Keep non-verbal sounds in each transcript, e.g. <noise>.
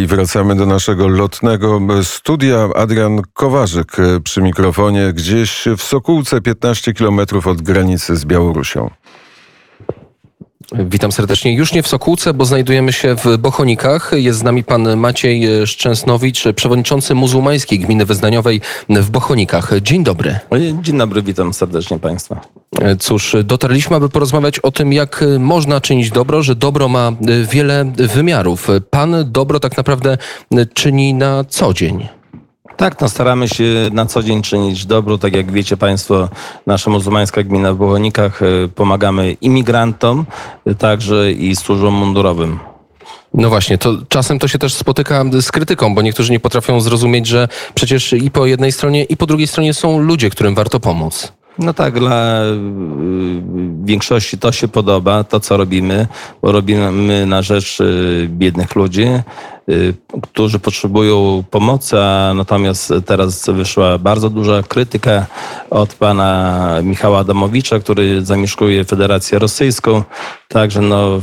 I wracamy do naszego lotnego studia. Adrian Kowarzyk przy mikrofonie, gdzieś w Sokółce, 15 kilometrów od granicy z Białorusią. Witam serdecznie. Już nie w Sokółce, bo znajdujemy się w Bochonikach. Jest z nami pan Maciej Szczęsnowicz, przewodniczący muzułmańskiej gminy wyznaniowej w Bochonikach. Dzień dobry. Dzień dobry, witam serdecznie państwa. Cóż, dotarliśmy, aby porozmawiać o tym, jak można czynić dobro, że dobro ma wiele wymiarów. Pan dobro tak naprawdę czyni na co dzień. Tak, no staramy się na co dzień czynić dobro. Tak jak wiecie Państwo, nasza muzułmańska gmina w Bochonikach y, pomagamy imigrantom, y, także i służbom mundurowym. No właśnie, to czasem to się też spotyka z krytyką, bo niektórzy nie potrafią zrozumieć, że przecież i po jednej stronie, i po drugiej stronie są ludzie, którym warto pomóc. No tak, dla y, większości to się podoba, to co robimy, bo robimy na rzecz biednych ludzi. Y, którzy potrzebują pomocy, natomiast teraz wyszła bardzo duża krytyka od pana Michała Adamowicza, który zamieszkuje Federację Rosyjską. Także no,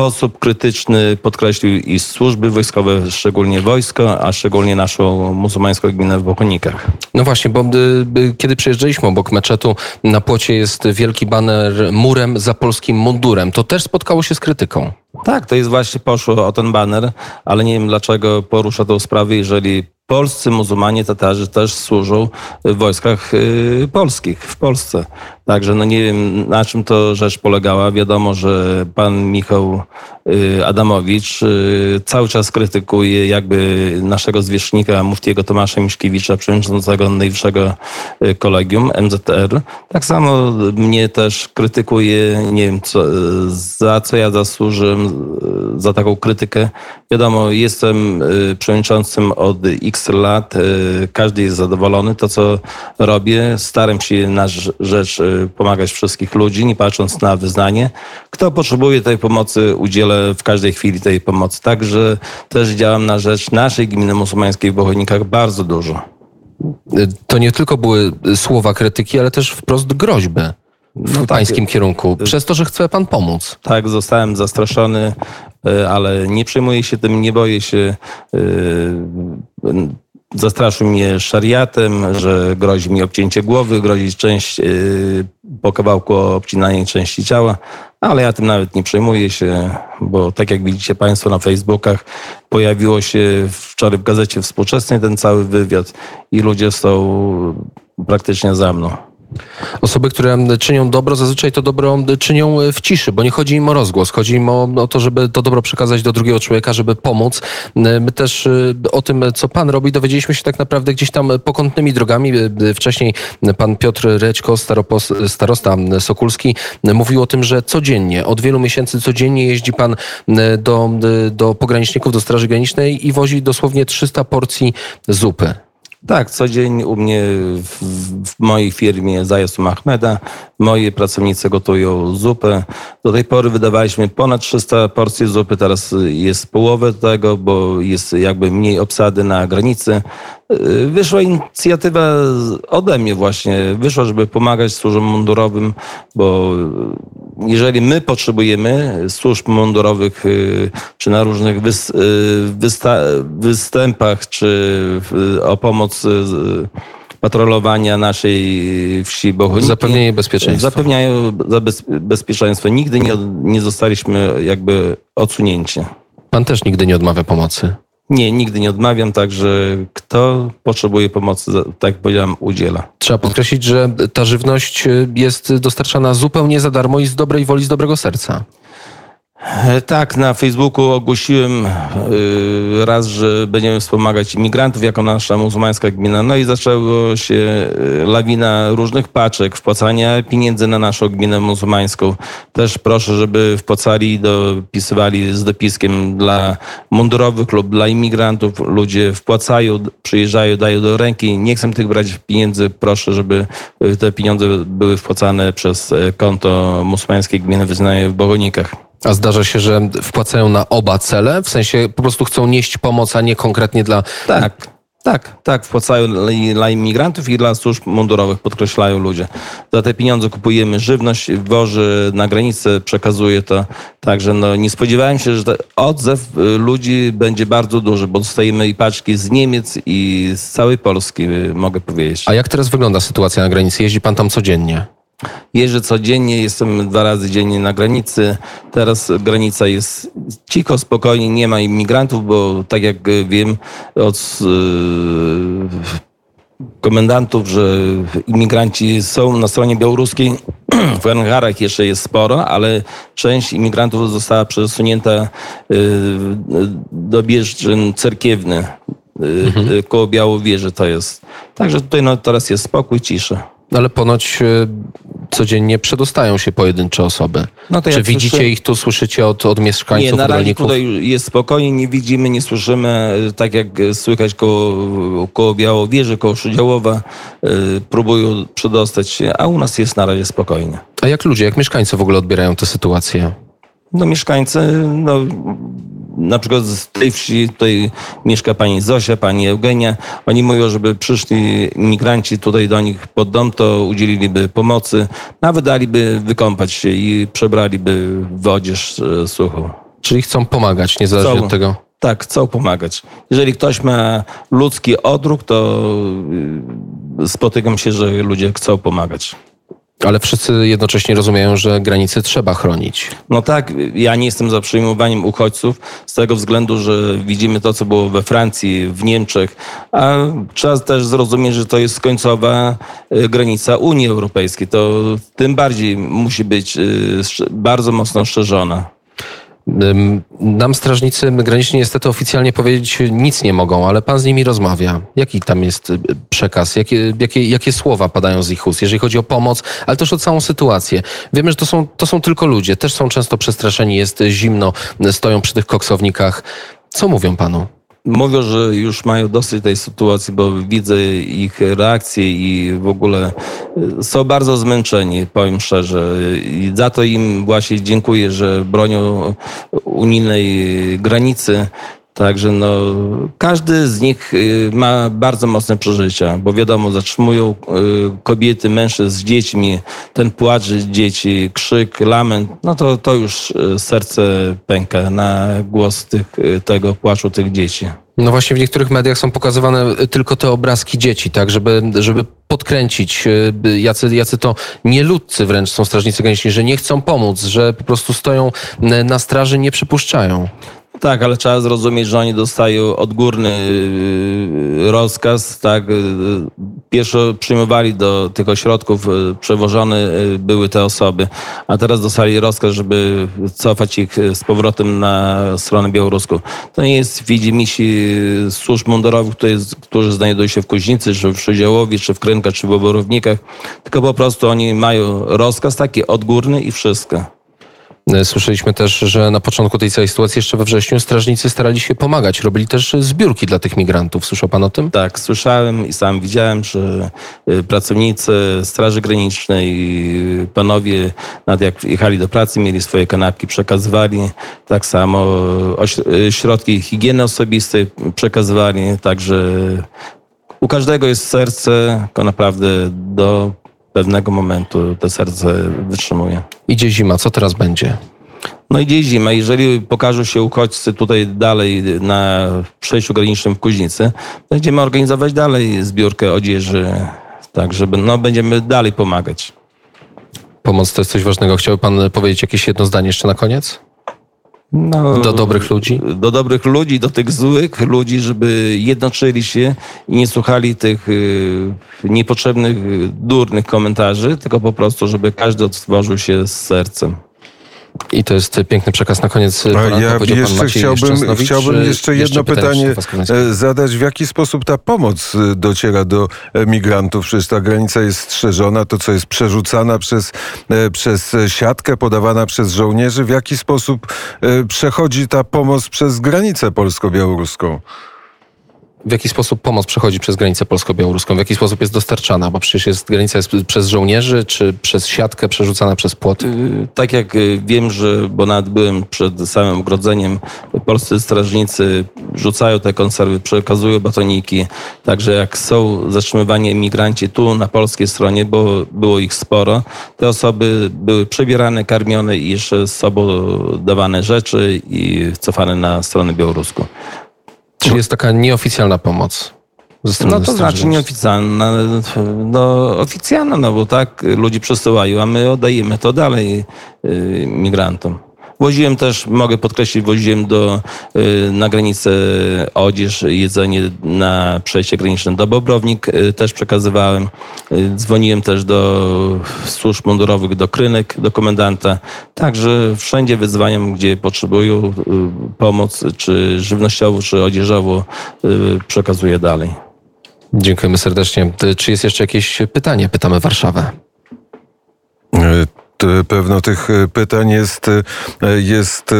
sposób krytyczny podkreślił i służby wojskowe, szczególnie wojsko, a szczególnie naszą muzułmańską gminę w Bochonikach. No właśnie, bo y, kiedy przyjeżdżaliśmy obok meczetu, na płocie jest wielki baner murem za polskim mundurem. To też spotkało się z krytyką. Tak, to jest właśnie poszło o ten baner, ale nie wiem dlaczego porusza tą sprawę, jeżeli polscy muzułmanie Tatarzy też służą w wojskach y, polskich w Polsce. Także no nie wiem na czym to rzecz polegała. Wiadomo, że pan Michał y, Adamowicz y, cały czas krytykuje jakby naszego zwierzchnika Muftiego Tomasza Miszkiewicza, przewodniczącego najwyższego kolegium MZR. Tak samo mnie też krytykuje, nie wiem co, za co ja zasłużyłem za taką krytykę. Wiadomo, jestem przewodniczącym od X lat. Y, każdy jest zadowolony. To, co robię, staram się na rzecz y, pomagać wszystkich ludzi, nie patrząc na wyznanie. Kto potrzebuje tej pomocy, udzielę w każdej chwili tej pomocy. Także też działam na rzecz naszej gminy muzułmańskiej w Bochonikach bardzo dużo. To nie tylko były słowa krytyki, ale też wprost groźby w no tak. pańskim kierunku, przez to, że chce pan pomóc. Tak, zostałem zastraszony, y, ale nie przejmuję się tym, nie boję się. Y, zastraszył mnie szariatem, że grozi mi obcięcie głowy, grozi część y, po kawałku obcinanie części ciała, ale ja tym nawet nie przejmuję się, bo tak jak widzicie Państwo na Facebookach, pojawiło się wczoraj w gazecie współczesnej ten cały wywiad i ludzie są praktycznie za mną. Osoby, które czynią dobro, zazwyczaj to dobro czynią w ciszy, bo nie chodzi im o rozgłos, chodzi im o, o to, żeby to dobro przekazać do drugiego człowieka, żeby pomóc. My też y, o tym, co pan robi, dowiedzieliśmy się tak naprawdę gdzieś tam pokątnymi drogami. Y, wcześniej pan Piotr Rećko, starosta Sokulski, mówił o tym, że codziennie, od wielu miesięcy codziennie jeździ pan do, do pograniczników, do Straży Granicznej i wozi dosłownie 300 porcji zupy. Tak, co dzień u mnie w, w mojej firmie Zajasu Mahmeda moi pracownicy gotują zupę. Do tej pory wydawaliśmy ponad 300 porcji zupy, teraz jest połowę tego, bo jest jakby mniej obsady na granicy. Wyszła inicjatywa ode mnie właśnie, wyszła, żeby pomagać służbom mundurowym, bo jeżeli my potrzebujemy służb mundurowych, y, czy na różnych y, występach, czy o pomoc y, patrolowania naszej wsi Bochoniki. Zapewnienie bezpieczeństwa. Zapewniają bezpieczeństwo. Nigdy nie, nie zostaliśmy jakby odsunięci. Pan też nigdy nie odmawia pomocy. Nie, nigdy nie odmawiam, także kto potrzebuje pomocy, tak jak powiedziałem, udziela. Trzeba podkreślić, że ta żywność jest dostarczana zupełnie za darmo i z dobrej woli, z dobrego serca. Tak, na Facebooku ogłosiłem e, raz, że będziemy wspomagać imigrantów jako nasza muzułmańska gmina. No i zaczęło się e, lawina różnych paczek, wpłacania pieniędzy na naszą gminę muzułmańską. Też proszę, żeby wpłacali dopisywali z dopiskiem dla mundurowych lub dla imigrantów. Ludzie wpłacają, przyjeżdżają, dają do ręki. Nie chcę tych brać pieniędzy. Proszę, żeby te pieniądze były wpłacane przez konto muzułmańskiej gminy wyznanej w Bogonikach. A zdarza się, że wpłacają na oba cele? W sensie po prostu chcą nieść pomoc, a nie konkretnie dla... Tak. Tak, tak, wpłacają i dla imigrantów i dla służb mundurowych, podkreślają ludzie. Za te pieniądze kupujemy żywność, woży na granicę, przekazuje to. Także no, nie spodziewałem się, że odzew y, ludzi będzie bardzo duży, bo dostajemy i paczki z Niemiec i z całej Polski, y, mogę powiedzieć. A jak teraz wygląda sytuacja na granicy? Jeździ pan tam codziennie? Jeżdżę codziennie, jestem dwa razy dziennie na granicy. Teraz granica jest cicho, spokojnie, nie ma imigrantów, bo tak jak wiem od yy, komendantów, że imigranci są na stronie białoruskiej. <clears throat> W hangarach jeszcze jest sporo, ale część imigrantów została przesunięta yy, do Bieżczyn cerkiewny. Yy, mhm. Koło Białowieży to jest. Także tutaj no, teraz jest spokój, cisza. Ale ponoć e, codziennie przedostają się pojedyncze osoby. No Czy widzicie słyszę... ich tu, słyszycie od, od mieszkańców, Nie, na razie tutaj jest spokojnie, nie widzimy, nie słyszymy, tak jak słychać koło, koło Białowieży, koło Szydziałowa, yy, próbują przedostać się, a u nas jest na razie spokojnie. A jak ludzie, jak mieszkańcy w ogóle odbierają tę sytuację? No mieszkańcy, no na przykład z tej wsi tutaj mieszka pani Zosia, pani Eugenia. Oni mówią, żeby przyszli migranci tutaj do nich pod dom, to udzieliliby pomocy, nawet daliby wykąpać się i przebraliby w odzież e, suchą. Czyli chcą pomagać, niezależnie chcą, od tego? Tak, chcą pomagać. Jeżeli ktoś ma ludzki odruch, to e, spotykam się, że ludzie chcą pomagać. Ale wszyscy jednocześnie rozumieją, że granice trzeba chronić. No tak, ja nie jestem za przyjmowaniem uchodźców z tego względu, że widzimy to, co było we Francji, w Niemczech, a trzeba też zrozumieć, że to jest końcowa e, granica Unii Europejskiej. To tym bardziej musi być e, bardzo mocno szerzona. Nam strażnicy graniczni niestety oficjalnie powiedzieć nic nie mogą, ale pan z nimi rozmawia. Jaki tam jest y, przekaz? Jakie, jakie, jakie słowa padają z ich ust, jeżeli chodzi o pomoc, ale też o całą sytuację? Wiemy, że to są, to są tylko ludzie, też są często przestraszeni, jest zimno, stoją przy tych koksownikach. Co mówią panu? Mówią, że już mają dosyć tej sytuacji, bo widzę ich reakcje i w ogóle y, są bardzo zmęczeni, powiem szczerze. I za to im właśnie dziękuję, że bronią unijnej granicy. Także no, każdy z nich y, ma bardzo mocne przeżycia, bo wiadomo, zatrzymują y, kobiety, mężczyzn z dziećmi, ten płacz dzieci, krzyk, lament, no to, to już y, serce pęka na głos tych, tego płaczu tych dzieci. No właśnie w niektórych mediach są pokazywane tylko te obrazki dzieci, tak, żeby, żeby podkręcić, jacy, jacy to nieludcy wręcz są strażnicy graniczni, że nie chcą pomóc, że po prostu stoją na straży, nie przypuszczają. Tak, ale trzeba zrozumieć, że oni dostają odgórny y, rozkaz, tak. Y, pierwsze przyjmowali do tych ośrodków, y, przewożone były te osoby, a teraz dostali rozkaz, żeby cofać ich z powrotem na stronę białoruską. To nie jest widzimisi służb mundurowych, którzy znajdują się w Kuźnicy, czy w Szydziałowie, czy w Krynkach, czy w Oborownikach, tylko po prostu oni mają rozkaz taki odgórny i wszystko. E, słyszeliśmy też, że na początku tej całej sytuacji, jeszcze we wrześniu, strażnicy starali się pomagać. Robili też zbiórki dla tych migrantów. Słyszał pan o tym? Tak, słyszałem i sam widziałem, że e, pracownicy Straży Granicznej, panowie, nawet jak jechali do pracy, mieli swoje kanapki, przekazywali. Tak samo e, środki higieny osobistej przekazywali. Także u każdego jest serce, tylko naprawdę do pewnego momentu to serce wytrzymuje. Idzie zima, co teraz będzie? No idzie zima. Jeżeli pokażą się uchodźcy tutaj dalej na przejściu granicznym w Kuźnicy, będziemy organizować dalej zbiórkę odzieży, tak żeby no, będziemy dalej pomagać. Pomoc to jest coś ważnego. Chciałby pan powiedzieć jakieś jedno zdanie jeszcze na koniec? No, do dobrych ludzi? Do dobrych ludzi, do tych złych ludzi, żeby jednoczyli się i nie słuchali tych y, niepotrzebnych, durnych komentarzy, tylko po prostu, żeby każdy otworzył się z sercem. I to jest piękny przekaz na koniec. Poranka, ja jeszcze chciałbym, chciałbym jeszcze jedno pytanie e, zadać. W jaki sposób ta pomoc e, dociera do migrantów? Przecież ta granica jest strzeżona, to co jest przerzucana przez, e, przez siatkę, podawana przez żołnierzy. W jaki sposób przechodzi ta pomoc przez granicę polsko-białoruską? W jaki sposób pomoc przechodzi przez granicę polsko-białoruską, w jaki sposób jest dostarczana, bo przecież jest, granica jest przez żołnierzy, czy przez siatkę przerzucana przez płot? Y, tak jak y, wiem, że, bo nawet byłem przed samym ogrodzeniem, polscy strażnicy rzucają te konserwy, przekazują batoniki, także jak są zatrzymywani emigranci tu na polskiej stronie, bo było ich sporo, te osoby były przebierane, karmione i jeszcze z sobą dawane rzeczy i cofane na stronę białoruską. Czyli jest taka nieoficjalna pomoc. No to znaczy nieoficjalna, no oficjalna, no bo tak ludzi przesyłają, a my oddajemy to dalej y, migrantom. Woziłem też, mogę podkreślić, woziłem do, y, na granicę odzież, jedzenie na przejście graniczne do Bobrownik, y, też przekazywałem. Y, dzwoniłem też do służb mundurowych, do krynek, do komendanta. Także wszędzie wyzwaniam, gdzie potrzebują pomoc, czy żywnościową, czy odzieżową, przekazuję dalej. Dziękujemy serdecznie. Czy jest jeszcze jakieś pytanie? Pytamy Warszawę. E, pewno tych e, pytań jest, e, jest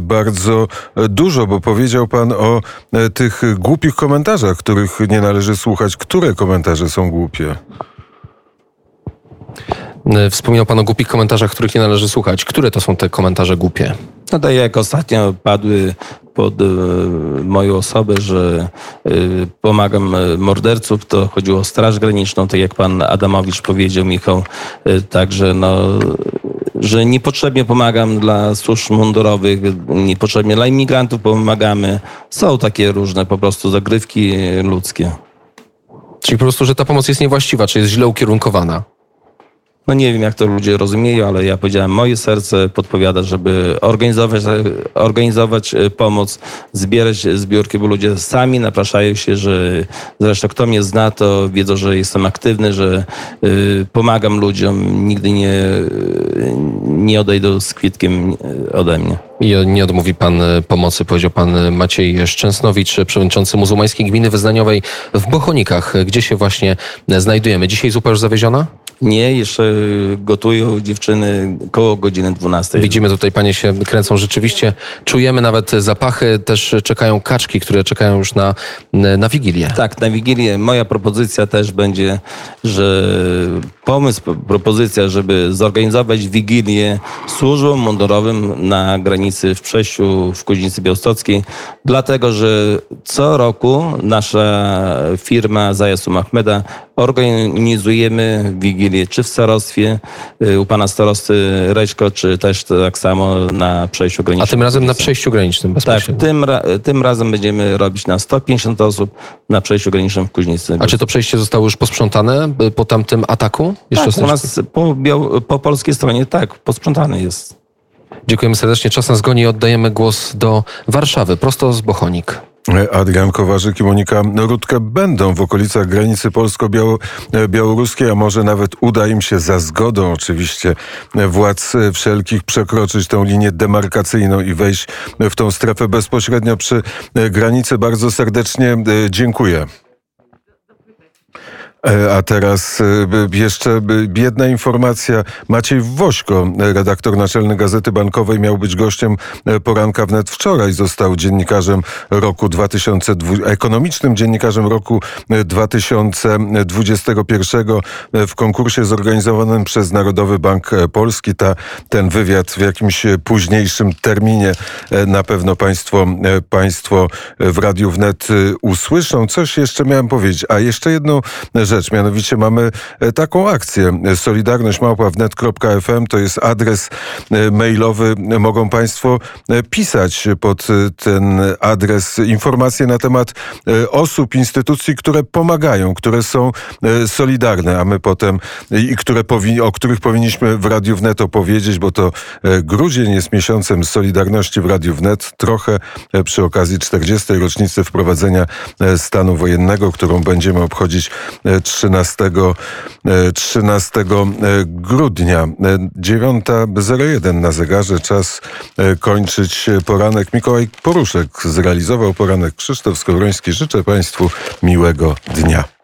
bardzo dużo, bo powiedział Pan o tych głupich komentarzach, których nie należy słuchać. Które komentarze są głupie? Wspomniał Pan o głupich komentarzach, których nie należy słuchać. Które to są te komentarze głupie? No tak jak ostatnio padły pod moją osobę, że pomagam morderców, to chodziło o Straż Graniczną, tak jak pan Adamowicz powiedział, Michał. Także no, że niepotrzebnie pomagam dla służb mundurowych, niepotrzebnie dla imigrantów pomagamy. Są takie różne po prostu zagrywki ludzkie. Czyli po prostu, że ta pomoc jest niewłaściwa, czy jest źle ukierunkowana? No nie wiem, jak to ludzie rozumieją, ale ja powiedziałem, moje serce podpowiada, żeby organizować, organizować e, pomoc, zbierać zbiórki, bo ludzie sami napraszają się, że zresztą kto mnie zna, to wiedzą, że jestem aktywny, że y, pomagam ludziom, nigdy nie, nie odejdą z kwitkiem ode mnie. I nie odmówi pan pomocy, powiedział pan Maciej Szczęsnowicz, przewodniczący muzułmańskiej gminy wyznaniowej w Bochonikach, gdzie się właśnie znajdujemy. Dzisiaj zupa już zawieziona? Nie, jeszcze gotują dziewczyny koło godziny 12. Widzimy tutaj, panie się kręcą rzeczywiście. Czujemy nawet zapachy. Też czekają kaczki, które czekają już na, na Wigilię. Tak, na Wigilię. Moja propozycja też będzie, że pomysł, propozycja, żeby zorganizować Wigilię służbom mundurowym na granicy w Przejściu w Kuźnicy Białostockiej, dlatego, że co roku nasza firma Zajasu Mahmeda organizujemy Wigilię czy w starostwie y, u pana starosty Rećko, czy też tak samo na przejściu granicznym. A tym razem na przejściu granicznym Tak, tym, tym razem będziemy robić na 150 osób na przejściu granicznym w Kuźnicy. A czy to przejście zostało już posprzątane y, po tamtym ataku? Jeszcze tak, u nas po, po polskiej stronie tak, posprzątane jest. Dziękujemy serdecznie. Czas nas goni. Oddajemy głos do Warszawy, prosto z Bochonik. Adrian Kowarzyk i Monika Rutkę będą w okolicach granicy polsko-białoruskiej, a może nawet uda im się za zgodą oczywiście władz wszelkich przekroczyć tę linię demarkacyjną i wejść w tą strefę bezpośrednio przy granicy. Bardzo serdecznie dziękuję. E, a teraz e, jeszcze jedna informacja. Maciej Wośko, redaktor naczelny Gazety Bankowej, miał być gościem e, poranka wnet wczoraj. Został dziennikarzem roku 2020, ekonomicznym dziennikarzem roku 2021 w konkursie zorganizowanym przez Narodowy Bank Polski. Ta, ten wywiad w jakimś późniejszym terminie na pewno państwo, państwo w Radiu Wnet usłyszą. Coś jeszcze miałem powiedzieć. A jeszcze jedną rzecz. Mianowicie mamy e, taką akcję. Solidarność wnet.fm to jest adres e, mailowy. Mogą Państwo e, pisać pod ten adres informacje na temat osób, instytucji, które pomagają, które są solidarne, a my potem i które o których powinniśmy w Radiu Wnet opowiedzieć, bo to grudzień jest miesiącem Solidarności w Radiu Wnet. Trochę przy okazji 40. rocznicy wprowadzenia stanu wojennego, którą będziemy obchodzić 13, 13 e, e, grudnia. 9.01 e, na zegarze. Czas kończyć poranek. Mikołaj Poruszek zrealizował poranek. Krzysztof Skowroński. Życzę Państwu miłego dnia.